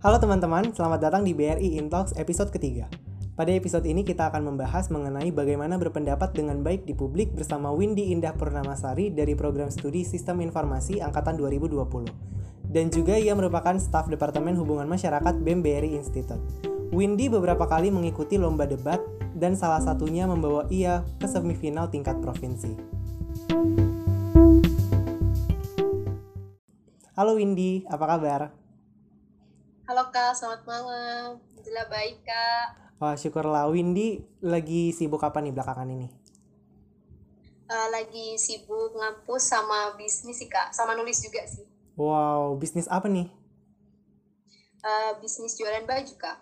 Halo teman-teman, selamat datang di BRI Intalks episode ketiga. Pada episode ini kita akan membahas mengenai bagaimana berpendapat dengan baik di publik bersama Windy Indah Purnamasari dari program studi Sistem Informasi Angkatan 2020. Dan juga ia merupakan staf Departemen Hubungan Masyarakat BEM BRI Institute. Windy beberapa kali mengikuti lomba debat dan salah satunya membawa ia ke semifinal tingkat provinsi. Halo Windy, apa kabar? Halo Kak, selamat malam. Alhamdulillah baik Kak. Wah, syukurlah. Windy lagi sibuk apa nih belakangan ini? Uh, lagi sibuk ngampus sama bisnis sih Kak, sama nulis juga sih. Wow, bisnis apa nih? Uh, bisnis jualan baju Kak.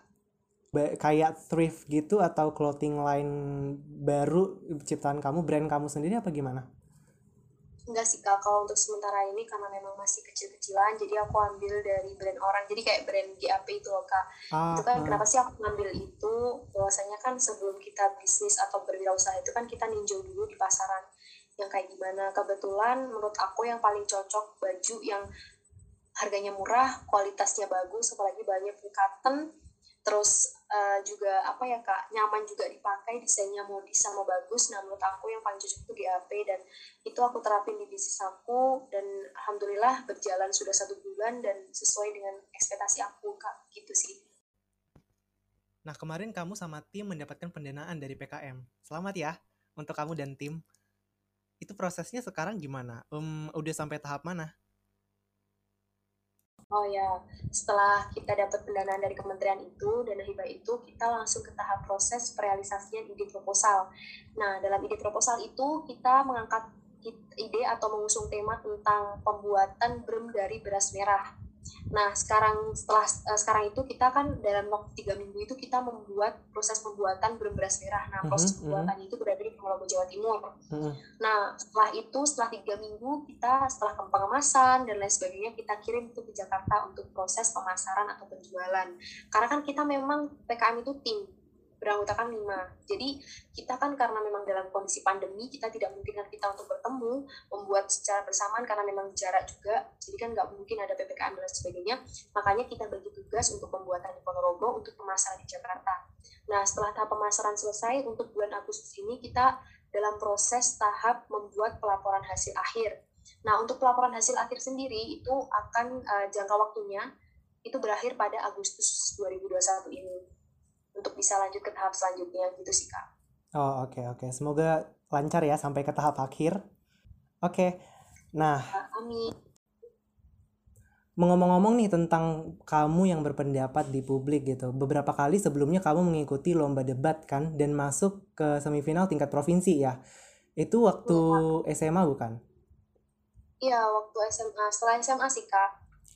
Ba kayak thrift gitu atau clothing line baru ciptaan kamu, brand kamu sendiri apa gimana? Enggak sih kak. Kalau untuk sementara ini karena memang masih kecil-kecilan jadi aku ambil dari brand orang. Jadi kayak brand GAP itu loh kak. Ah, itu kan ah. kenapa sih aku ngambil itu? Bahwasanya kan sebelum kita bisnis atau berwirausaha itu kan kita ninjau dulu di pasaran yang kayak gimana. Kebetulan menurut aku yang paling cocok baju yang harganya murah kualitasnya bagus apalagi banyak cotton terus uh, juga apa ya kak nyaman juga dipakai desainnya modis sama bagus nah menurut aku yang paling cocok itu GAP dan itu aku terapin di bisnis aku dan alhamdulillah berjalan sudah satu bulan dan sesuai dengan ekspektasi aku kak gitu sih Nah, kemarin kamu sama tim mendapatkan pendanaan dari PKM. Selamat ya untuk kamu dan tim. Itu prosesnya sekarang gimana? Um, udah sampai tahap mana? Oh ya, setelah kita dapat pendanaan dari kementerian itu, dana hibah itu, kita langsung ke tahap proses realisasinya ide proposal. Nah, dalam ide proposal itu, kita mengangkat ide atau mengusung tema tentang pembuatan brem dari beras merah. Nah, sekarang setelah uh, sekarang itu kita kan dalam waktu tiga minggu itu kita membuat proses pembuatan beras merah. Nah, mhm, proses mm -hmm. pembuatannya itu berada di Ponorogo Jawa Timur. Mm -hmm. Nah, setelah itu setelah tiga minggu kita setelah pengemasan dan lain sebagainya kita kirim itu ke Jakarta untuk proses pemasaran atau penjualan. Karena kan kita memang PKM itu tim beranggotakan lima. Jadi kita kan karena memang dalam kondisi pandemi kita tidak mungkin kita untuk bertemu, membuat secara bersamaan karena memang jarak juga. Jadi kan nggak mungkin ada ppkm dan sebagainya. Makanya kita bagi tugas untuk pembuatan di Ponorogo untuk pemasaran di Jakarta. Nah setelah tahap pemasaran selesai untuk bulan Agustus ini kita dalam proses tahap membuat pelaporan hasil akhir. Nah untuk pelaporan hasil akhir sendiri itu akan uh, jangka waktunya itu berakhir pada Agustus 2021 ini untuk bisa lanjut ke tahap selanjutnya gitu sih kak. Oh oke okay, oke okay. semoga lancar ya sampai ke tahap akhir. Oke, okay. nah. Amin. Mengomong-ngomong nih tentang kamu yang berpendapat di publik gitu. Beberapa kali sebelumnya kamu mengikuti lomba debat kan dan masuk ke semifinal tingkat provinsi ya. Itu waktu ya. SMA bukan? Iya, waktu SMA. Setelah SMA sih, Kak.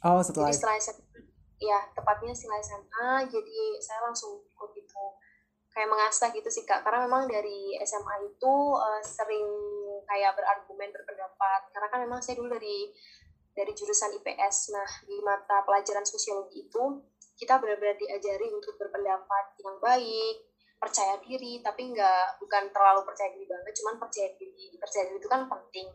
Oh, setelah Jadi setelah SMA ya tepatnya setelah SMA jadi saya langsung ikut itu kayak mengasah gitu sih kak. Karena memang dari SMA itu uh, sering kayak berargumen berpendapat. Karena kan memang saya dulu dari dari jurusan IPS nah di mata pelajaran sosiologi itu kita benar-benar diajari untuk berpendapat yang baik percaya diri. Tapi nggak bukan terlalu percaya diri banget cuman percaya diri. Percaya diri itu kan penting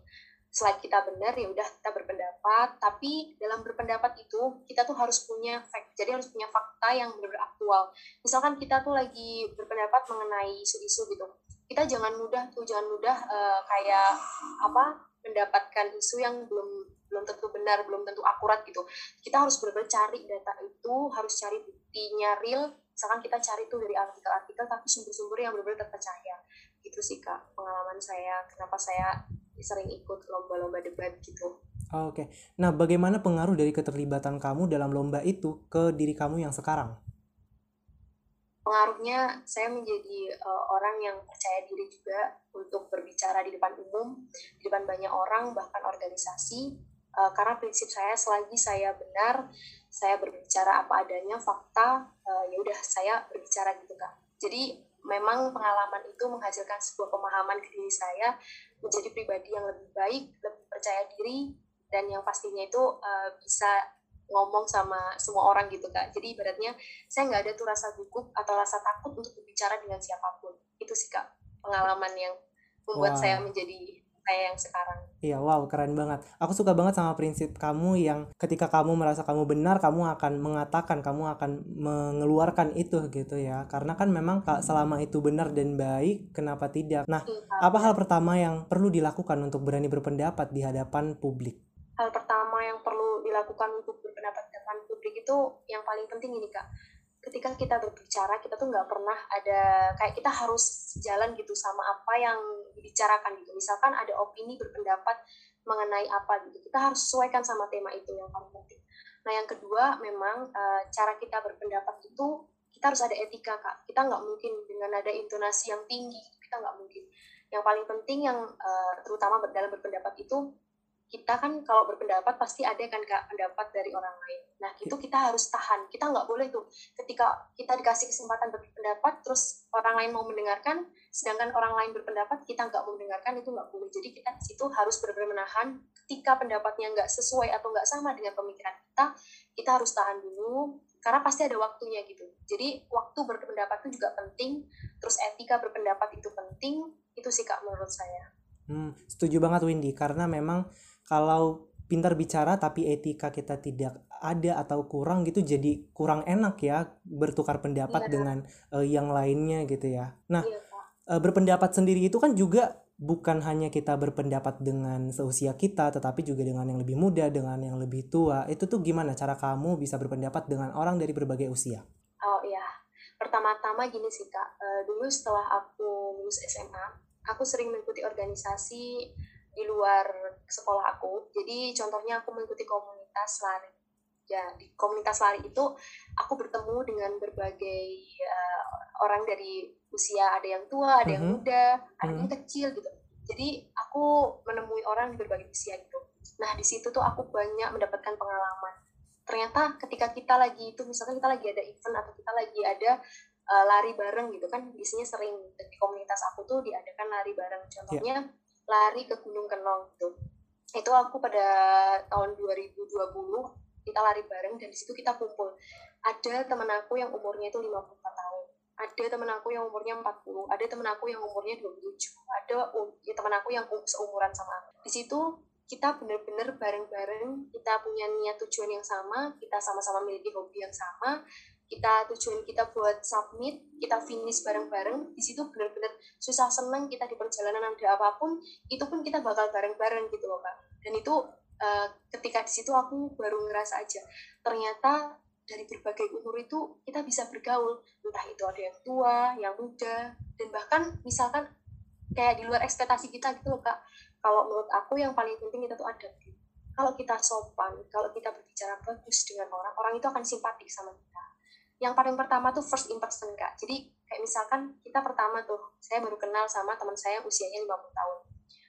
selain kita benar ya udah kita berpendapat. Tapi dalam berpendapat itu kita tuh harus punya fact jadi harus punya fakta yang benar-benar aktual. Misalkan kita tuh lagi berpendapat mengenai isu-isu gitu kita jangan mudah tuh jangan mudah uh, kayak apa mendapatkan isu yang belum belum tentu benar belum tentu akurat gitu. Kita harus benar-benar cari data itu harus cari buktinya real. Misalkan kita cari tuh dari artikel-artikel tapi sumber-sumber yang benar-benar terpercaya. Gitu sih kak pengalaman saya kenapa saya sering ikut lomba-lomba debat gitu. Oh, Oke, okay. nah bagaimana pengaruh dari keterlibatan kamu dalam lomba itu ke diri kamu yang sekarang? Pengaruhnya saya menjadi uh, orang yang percaya diri juga untuk berbicara di depan umum, di depan banyak orang, bahkan organisasi. Uh, karena prinsip saya selagi saya benar, saya berbicara apa adanya, fakta, uh, ya udah saya berbicara gitu kak. Jadi memang pengalaman itu menghasilkan sebuah pemahaman ke diri saya menjadi pribadi yang lebih baik, lebih percaya diri, dan yang pastinya itu uh, bisa ngomong sama semua orang gitu kak. Jadi ibaratnya saya nggak ada tuh rasa gugup atau rasa takut untuk berbicara dengan siapa pun. Itu sih kak pengalaman yang membuat wow. saya menjadi saya yang sekarang. Iya, wow, keren banget. Aku suka banget sama prinsip kamu yang ketika kamu merasa kamu benar, kamu akan mengatakan, kamu akan mengeluarkan itu gitu ya. Karena kan memang selama itu benar dan baik, kenapa tidak? Nah, iya, apa hal pertama yang perlu dilakukan untuk berani berpendapat di hadapan publik? Hal pertama yang perlu dilakukan untuk berpendapat di hadapan publik itu yang paling penting ini, Kak ketika kita berbicara kita tuh nggak pernah ada kayak kita harus jalan gitu sama apa yang dibicarakan gitu. Misalkan ada opini berpendapat mengenai apa gitu kita harus sesuaikan sama tema itu yang paling penting. Nah yang kedua memang uh, cara kita berpendapat itu kita harus ada etika kak. Kita nggak mungkin dengan ada intonasi yang tinggi kita nggak mungkin. Yang paling penting yang uh, terutama dalam berpendapat itu kita kan kalau berpendapat pasti ada kan kak pendapat dari orang lain. Nah itu iya. kita harus tahan. Kita nggak boleh tuh ketika kita dikasih kesempatan berpendapat terus orang lain mau mendengarkan, sedangkan orang lain berpendapat kita nggak mau mendengarkan itu nggak boleh. Jadi kita di situ harus benar-benar menahan. Ketika pendapatnya nggak sesuai atau nggak sama dengan pemikiran kita, kita harus tahan dulu karena pasti ada waktunya gitu. Jadi waktu berpendapat itu juga penting. Terus etika berpendapat itu penting. Itu sih kak menurut saya. Hmm, setuju banget Windy karena memang kalau pintar bicara tapi etika kita tidak ada atau kurang gitu jadi kurang enak ya bertukar pendapat iya. dengan uh, yang lainnya gitu ya. Nah, iya, uh, berpendapat sendiri itu kan juga bukan hanya kita berpendapat dengan seusia kita tetapi juga dengan yang lebih muda, dengan yang lebih tua. Itu tuh gimana cara kamu bisa berpendapat dengan orang dari berbagai usia? Oh iya. Pertama-tama gini sih Kak, uh, dulu setelah aku lulus SMA, aku sering mengikuti organisasi di luar sekolah aku. Jadi contohnya aku mengikuti komunitas lari. Ya, di komunitas lari itu aku bertemu dengan berbagai uh, orang dari usia ada yang tua, ada yang mm -hmm. muda, ada mm -hmm. yang kecil gitu. Jadi aku menemui orang di berbagai usia gitu. Nah, di situ tuh aku banyak mendapatkan pengalaman. Ternyata ketika kita lagi itu misalkan kita lagi ada event atau kita lagi ada uh, lari bareng gitu kan biasanya sering di komunitas aku tuh diadakan lari bareng iya. contohnya yeah lari ke Gunung Kenong gitu. Itu aku pada tahun 2020 kita lari bareng dan di situ kita kumpul. Ada teman aku yang umurnya itu 54 tahun. Ada teman aku yang umurnya 40, ada teman aku yang umurnya 27, ada ya, teman aku yang seumuran sama aku. Di situ kita benar-benar bareng-bareng, kita punya niat tujuan yang sama, kita sama-sama memiliki hobi yang sama, kita tujuan kita buat submit, kita finish bareng-bareng, di situ benar-benar susah senang kita di perjalanan ada apa pun, itu pun kita bakal bareng-bareng gitu loh kak. Dan itu uh, ketika di situ aku baru ngerasa aja, ternyata dari berbagai umur itu kita bisa bergaul, entah itu ada yang tua, yang muda, dan bahkan misalkan kayak di luar ekspektasi kita gitu loh kak. Kalau menurut aku yang paling penting kita tuh ada kalau kita sopan, kalau kita berbicara bagus dengan orang, orang itu akan simpatik sama kita yang paling pertama tuh first impression kak. Jadi kayak misalkan kita pertama tuh saya baru kenal sama teman saya usianya 50 tahun.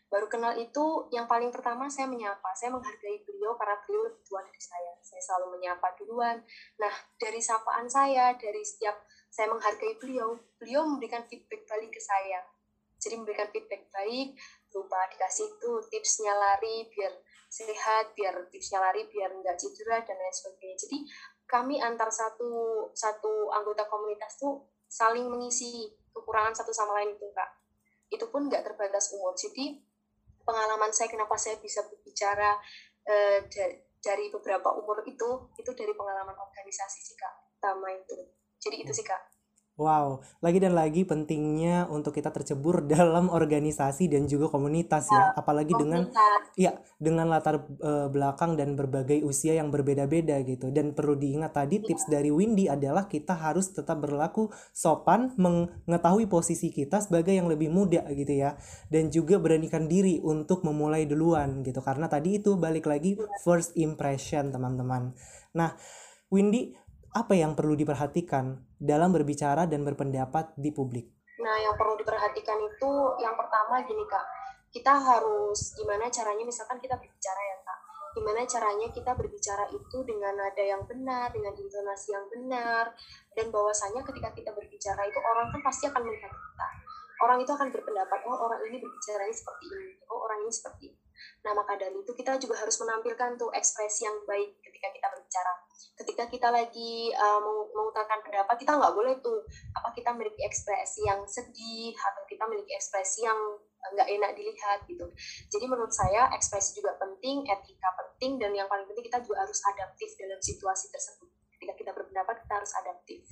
Baru kenal itu yang paling pertama saya menyapa. Saya menghargai beliau karena beliau lebih tua dari saya. Saya selalu menyapa duluan. Nah dari sapaan saya dari setiap saya menghargai beliau beliau memberikan feedback balik ke saya. Jadi memberikan feedback baik berupa dikasih itu tipsnya lari biar sehat biar tipsnya lari biar nggak cedera dan lain sebagainya. Jadi kami antar satu satu anggota komunitas tuh saling mengisi kekurangan satu sama lain itu kak. Itu pun nggak terbatas umur. Jadi pengalaman saya kenapa saya bisa berbicara uh, dari beberapa umur itu itu dari pengalaman organisasi sih kak pertama itu. Jadi itu sih kak Wow, lagi dan lagi pentingnya untuk kita tercebur dalam organisasi dan juga komunitas ya, ya apalagi dengan ya dengan latar uh, belakang dan berbagai usia yang berbeda-beda gitu. Dan perlu diingat tadi ya. tips dari Windy adalah kita harus tetap berlaku sopan, mengetahui posisi kita sebagai yang lebih muda gitu ya, dan juga beranikan diri untuk memulai duluan gitu. Karena tadi itu balik lagi iya. first impression teman-teman. Nah, Windy apa yang perlu diperhatikan dalam berbicara dan berpendapat di publik? Nah, yang perlu diperhatikan itu yang pertama gini kak, kita harus gimana caranya misalkan kita berbicara ya kak, gimana caranya kita berbicara itu dengan nada yang benar, dengan intonasi yang benar, dan bahwasanya ketika kita berbicara itu orang kan pasti akan melihat kita. Orang itu akan berpendapat, oh orang ini berbicara ini seperti ini, oh orang ini seperti ini. Nah, maka dari itu kita juga harus menampilkan tuh ekspresi yang baik ketika kita berbicara. Ketika kita lagi uh, mengutarakan pendapat kita nggak boleh tuh apa kita memiliki ekspresi yang sedih atau kita memiliki ekspresi yang nggak enak dilihat gitu. Jadi menurut saya ekspresi juga penting etika penting dan yang paling penting kita juga harus adaptif dalam situasi tersebut. Ketika kita berpendapat kita harus adaptif.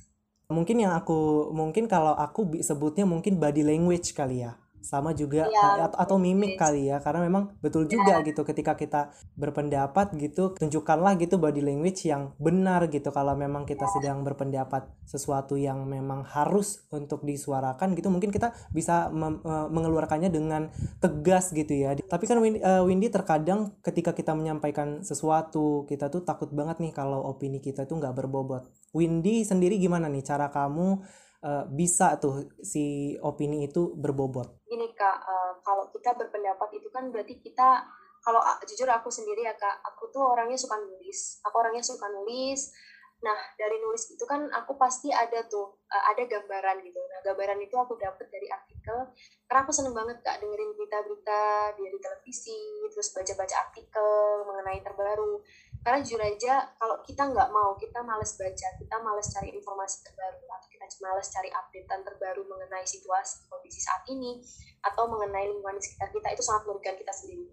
Mungkin yang aku mungkin kalau aku sebutnya mungkin body language kali ya sama juga ya, atau, atau mimik kali ya karena memang betul iya. juga ya. gitu ketika kita berpendapat gitu tunjukkanlah gitu body language yang benar gitu kalau memang kita ya. sedang berpendapat sesuatu yang memang harus untuk disuarakan gitu mungkin kita bisa e, mengeluarkannya dengan tegas gitu ya tapi kan Windy, uh, Windy terkadang ketika kita menyampaikan sesuatu kita tuh takut banget nih kalau opini kita tuh nggak berbobot Windy sendiri gimana nih cara kamu uh, bisa tuh si opini itu berbobot? Gini kak, uh, kalau kita berpendapat itu kan berarti kita kalau jujur aku sendiri ya kak, aku tuh orangnya suka nulis. Aku orangnya suka nulis. Nah dari nulis itu kan aku pasti ada tuh uh, ada gambaran gitu. Nah gambaran itu aku dapat dari artikel. Karena aku seneng banget kak dengerin berita-berita dari televisi, terus baca-baca artikel mengenai terbaru karena jujur aja kalau kita nggak mau kita males baca kita males cari informasi terbaru atau kita males cari updatean terbaru mengenai situasi kondisi saat ini atau mengenai lingkungan sekitar kita itu sangat merugikan kita sendiri.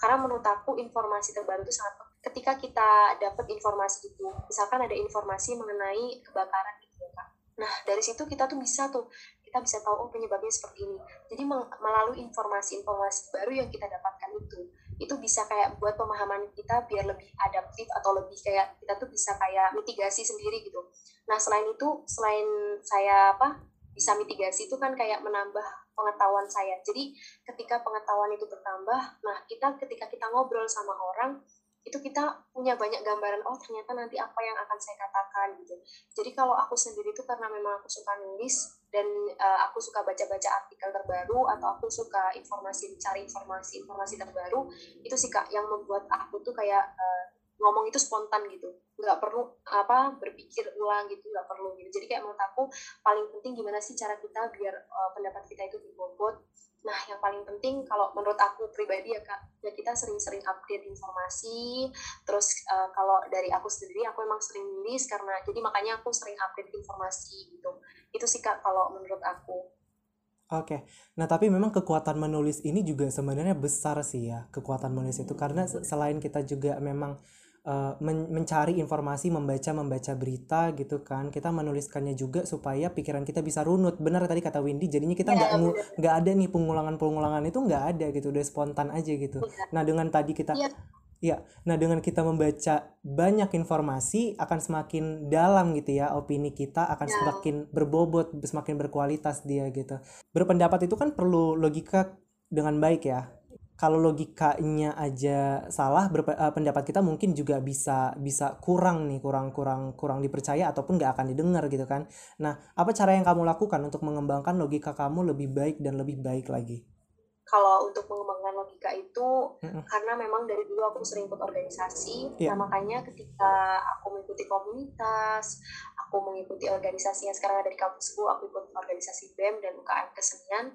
Karena menurut aku informasi terbaru itu sangat ketika kita dapat informasi itu misalkan ada informasi mengenai kebakaran gitu ya kak. Nah dari situ kita tuh bisa tuh kita bisa tahu oh penyebabnya seperti ini. Jadi melalui informasi-informasi baru yang kita dapatkan itu itu bisa kayak buat pemahaman kita biar lebih adaptif atau lebih kayak kita tuh bisa kayak mitigasi sendiri gitu. Nah selain itu selain saya apa bisa mitigasi itu kan kayak menambah pengetahuan saya. Jadi ketika pengetahuan itu bertambah, nah kita ketika kita ngobrol sama orang itu kita punya banyak gambaran oh ternyata nanti apa yang akan saya katakan gitu. Jadi kalau aku sendiri itu karena memang aku suka nulis dan uh, aku suka baca-baca artikel terbaru atau aku suka informasi cari informasi informasi terbaru itu sih kak yang membuat aku tuh kayak uh, ngomong itu spontan gitu. Nggak perlu apa berpikir ulang gitu. Nggak perlu gitu. Jadi kayak menurut aku paling penting gimana sih cara kita biar uh, pendapat kita itu berbobot Nah, yang paling penting kalau menurut aku pribadi ya Kak, ya kita sering-sering update informasi. Terus uh, kalau dari aku sendiri, aku emang sering nulis karena jadi makanya aku sering update informasi gitu. Itu sih Kak kalau menurut aku. Oke, nah tapi memang kekuatan menulis ini juga sebenarnya besar sih ya kekuatan menulis itu karena selain kita juga memang uh, men mencari informasi, membaca membaca berita gitu kan. Kita menuliskannya juga supaya pikiran kita bisa runut. Benar tadi kata Windy, jadinya kita nggak ya, nggak ada nih pengulangan-pengulangan itu nggak ada gitu, udah spontan aja gitu. Ya. Nah dengan tadi kita ya. Ya, nah dengan kita membaca banyak informasi akan semakin dalam gitu ya opini kita akan ya. semakin berbobot, semakin berkualitas dia gitu. Berpendapat itu kan perlu logika dengan baik ya kalau logikanya aja salah berpe, uh, pendapat kita mungkin juga bisa bisa kurang nih kurang kurang kurang dipercaya ataupun nggak akan didengar gitu kan nah apa cara yang kamu lakukan untuk mengembangkan logika kamu lebih baik dan lebih baik lagi kalau untuk mengembangkan logika itu mm-hmm. karena memang dari dulu aku sering ikut organisasi yeah. nah makanya ketika aku mengikuti komunitas aku mengikuti organisasi yang sekarang ada di kampusku aku ikut organisasi BEM dan UKM kesenian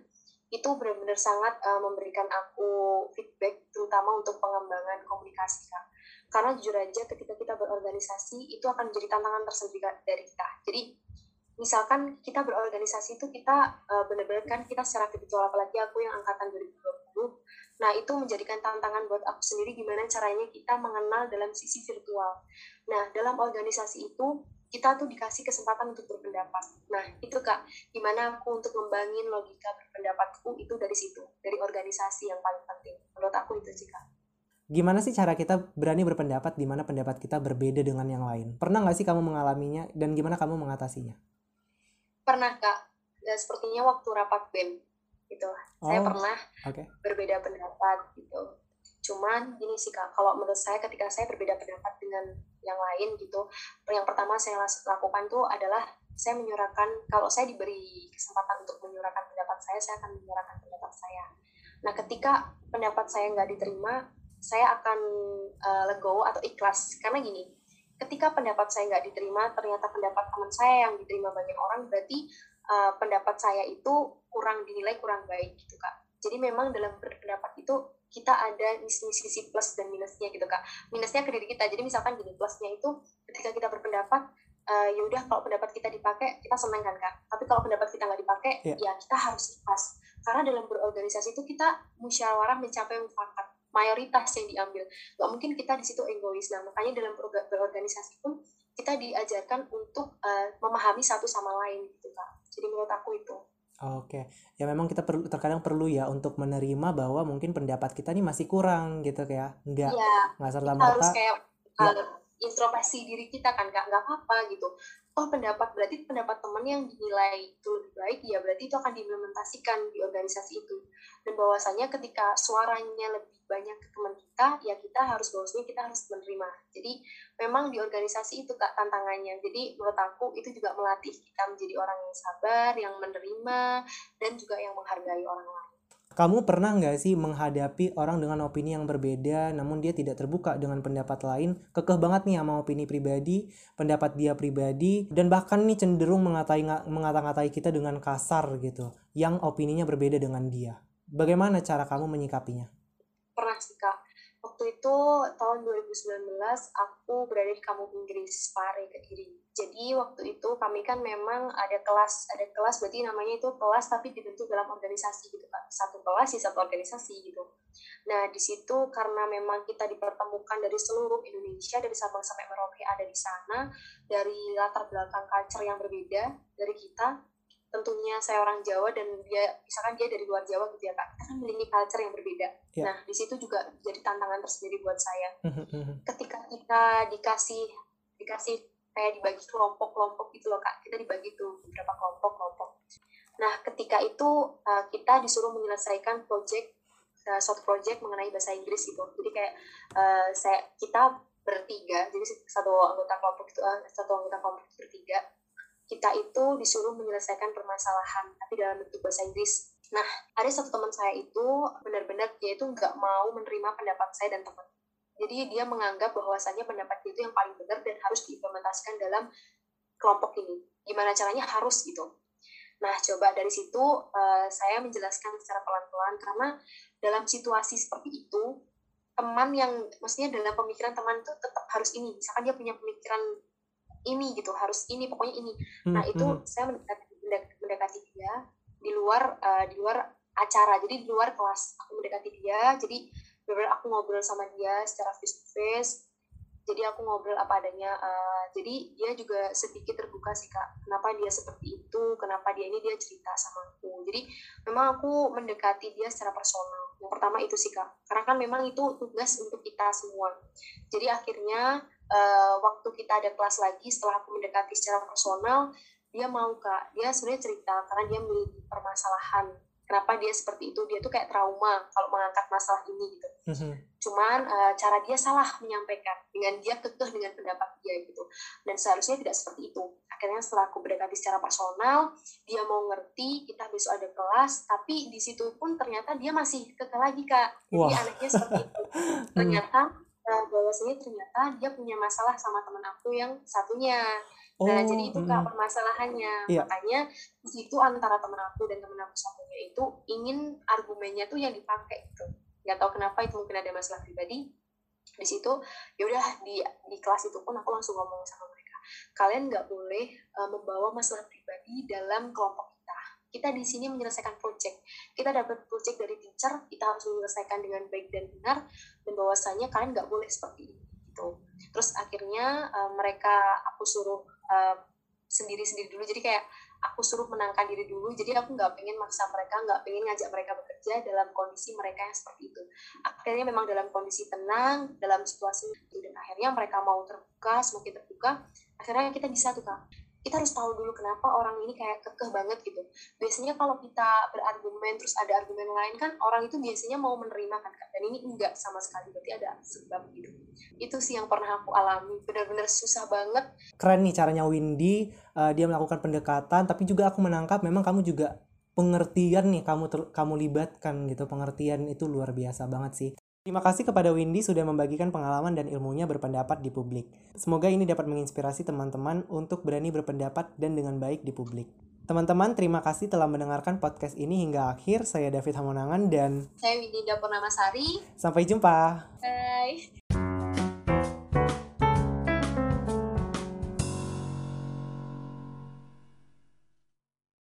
itu benar-benar sangat uh, memberikan aku feedback terutama untuk pengembangan komunikasi kak. Karena jujur aja ketika kita berorganisasi itu akan menjadi tantangan tersendiri dari kita. Jadi misalkan kita berorganisasi itu kita uh, benar-benar kan kita secara virtual apalagi aku yang angkatan 2020 nah itu menjadikan tantangan buat aku sendiri gimana caranya kita mengenal dalam sisi virtual. Nah dalam organisasi itu kita tuh dikasih kesempatan untuk berpendapat. Nah, itu Kak, gimana aku untuk membangun logika berpendapatku itu dari situ, dari organisasi yang paling penting. Menurut aku itu sih Kak. Gimana sih cara kita berani berpendapat di mana pendapat kita berbeda dengan yang lain? Pernah nggak sih kamu mengalaminya dan gimana kamu mengatasinya? Pernah Kak, dan sepertinya waktu rapat BEM gitu. Oh, saya pernah okay. berbeda pendapat gitu Cuman gini sih kak, kalau menurut saya ketika saya berbeda pendapat dengan yang lain gitu, yang pertama saya lakukan tuh adalah saya menyuarakan kalau saya diberi kesempatan untuk menyuarakan pendapat saya, saya akan menyuarakan pendapat saya. Nah ketika pendapat saya nggak diterima, saya akan uh, legowo atau ikhlas karena gini, ketika pendapat saya nggak diterima, ternyata pendapat teman saya yang diterima banyak orang, berarti uh, pendapat saya itu kurang dinilai kurang baik gitu kak. Jadi memang dalam berpendapat itu kita ada sisi plus dan minusnya gitu kak. Minusnya ke diri kita. Jadi misalkan gini plusnya itu ketika kita berpendapat uh, ya udah kalau pendapat kita dipakai kita senang kan kak? Tapi kalau pendapat kita nggak dipakai yeah. ya kita harus ikhlas. Karena dalam berorganisasi itu kita musyawarah mencapai mufakat mayoritas yang diambil. Nggak mungkin kita di situ egois. Nah makanya dalam berorganisasi pun kita diajarkan untuk uh, memahami satu sama lain gitu kak. Jadi menurut aku itu Oke, ya memang kita perlu terkadang perlu ya untuk menerima bahwa mungkin pendapat kita ini masih kurang gitu ya, nggak ya, nggak serta merta. Harus kayak ya. Introspeksi diri kita kan, nggak nggak apa-apa gitu. Oh pendapat berarti pendapat teman yang dinilai itu lebih baik ya berarti itu akan diimplementasikan di organisasi itu. Dan bahwasanya ketika suaranya lebih banyak ke teman kita ya kita harus bahwasanya kita harus menerima. Jadi memang di organisasi itu kak tantangannya. Jadi menurut aku itu juga melatih kita menjadi orang yang sabar yang menerima dan juga yang menghargai orang lain kamu pernah nggak sih menghadapi orang dengan opini yang berbeda, namun dia tidak terbuka dengan pendapat lain, kekeh banget nih sama opini pribadi, pendapat dia pribadi, dan bahkan nih cenderung mengatai ngata-ngatai kita dengan kasar gitu, yang opininya berbeda dengan dia. Bagaimana cara kamu menyikapinya? Pernah sih kak, itu tahun 2019 aku berada di kampung Inggris Pare Kediri jadi waktu itu kami kan memang ada kelas ada kelas berarti namanya itu kelas tapi dibentuk dalam organisasi gitu kan satu kelas di satu organisasi gitu. Nah di situ karena memang kita dipertemukan dari seluruh Indonesia dari Sabang sampai Merauke ada di sana dari latar belakang culture yang berbeda dari kita tentunya saya orang Jawa dan dia misalkan dia dari luar Jawa gitu ya kak. Kita kan memiliki culture yang berbeda. Yeah. nah di situ juga jadi tantangan tersendiri buat saya. Mhm, mhm. ketika kita dikasih dikasih kayak dibagi kelompok-kelompok gitu loh kak. Kita dibagi tuh beberapa kelompok-kelompok. Nah ketika itu uh, kita disuruh menyelesaikan project uh, suatu project mengenai bahasa Inggris gitu. Jadi kayak uh, saya kita bertiga jadi satu anggota kelompok itu uh, satu anggota kelompok bertiga kita itu disuruh menyelesaikan permasalahan tapi dalam bentuk bahasa Inggris nah ada satu teman saya itu benar-benar dia itu nggak mau menerima pendapat saya dan teman jadi dia menganggap bahwasannya pendapat itu yang paling benar dan harus diimplementasikan dalam kelompok ini. Gimana caranya harus gitu. Nah, coba dari situ uh, saya menjelaskan secara pelan-pelan karena dalam situasi seperti itu teman yang maksudnya dalam pemikiran teman itu tetap harus ini. Misalkan dia punya pemikiran ini gitu, harus ini, pokoknya ini. Nah, itu hmm. saya mendekati, mendekati dia di luar uh, di luar acara. Jadi di luar kelas aku mendekati dia. Jadi benar aku ngobrol sama dia secara face to face jadi aku ngobrol apa adanya uh, jadi dia juga sedikit terbuka sih kak kenapa dia seperti itu kenapa dia ini dia cerita sama aku jadi memang aku mendekati dia secara personal yang pertama itu sih kak karena kan memang itu tugas untuk kita semua jadi akhirnya uh, waktu kita ada kelas lagi setelah aku mendekati secara personal dia mau kak. Dia sebenarnya cerita karena dia memiliki permasalahan. Kenapa dia seperti itu? Dia tuh kayak trauma kalau mengangkat masalah ini gitu. Mm-hmm. cuman uh, cara dia salah menyampaikan dengan dia kekeh dengan pendapat dia gitu. Dan seharusnya tidak seperti itu. Akhirnya setelah aku berdekati secara personal dia mau ngerti kita besok ada kelas tapi di situ pun ternyata dia masih kekeh lagi kak. Jadi wow. anaknya seperti itu. Ternyata uh, bahwasanya ternyata dia punya masalah sama teman aku yang satunya Nah, oh, jadi itu kak permasalahannya. Iya. Makanya di situ antara temen aku dan temen aku satunya itu ingin argumennya tuh yang dipakai gitu. Gak tahu kenapa itu mungkin ada masalah pribadi. Di situ ya udah di di kelas itu pun aku langsung ngomong sama mereka. Kalian nggak boleh uh, membawa masalah pribadi dalam kelompok kita. Di sini menyelesaikan project. Kita dapat project dari teacher, kita harus menyelesaikan dengan baik dan benar. Dan bahwasanya kalian nggak boleh seperti ini gitu. Terus akhirnya uh, mereka aku suruh uh, sendiri-sendiri dulu jadi kayak aku suruh menangkan diri dulu jadi aku nggak pengen maksa mereka nggak pengen ngajak mereka bekerja dalam kondisi mereka yang seperti itu akhirnya memang dalam kondisi tenang dalam situasi itu dan akhirnya mereka mau terbuka semakin terbuka akhirnya kita bisa tuh kak kita harus tahu dulu kenapa orang ini kayak kekeh banget gitu. Biasanya kalau kita berargumen terus ada argumen lain kan orang itu biasanya mau menerima kan dan ini enggak sama sekali berarti ada sebab gitu. Itu sih yang pernah aku alami benar-benar susah banget. Keren nih caranya Windy uh, dia melakukan pendekatan tapi juga aku menangkap memang kamu juga pengertian nih kamu ter, kamu libatkan gitu pengertian itu luar biasa banget sih Terima kasih kepada Windy sudah membagikan pengalaman dan ilmunya berpendapat di publik. Semoga ini dapat menginspirasi teman-teman untuk berani berpendapat dan dengan baik di publik. Teman-teman, terima kasih telah mendengarkan podcast ini hingga akhir. Saya David Hamonangan dan saya Windy Purnamasari. Sampai jumpa. Bye.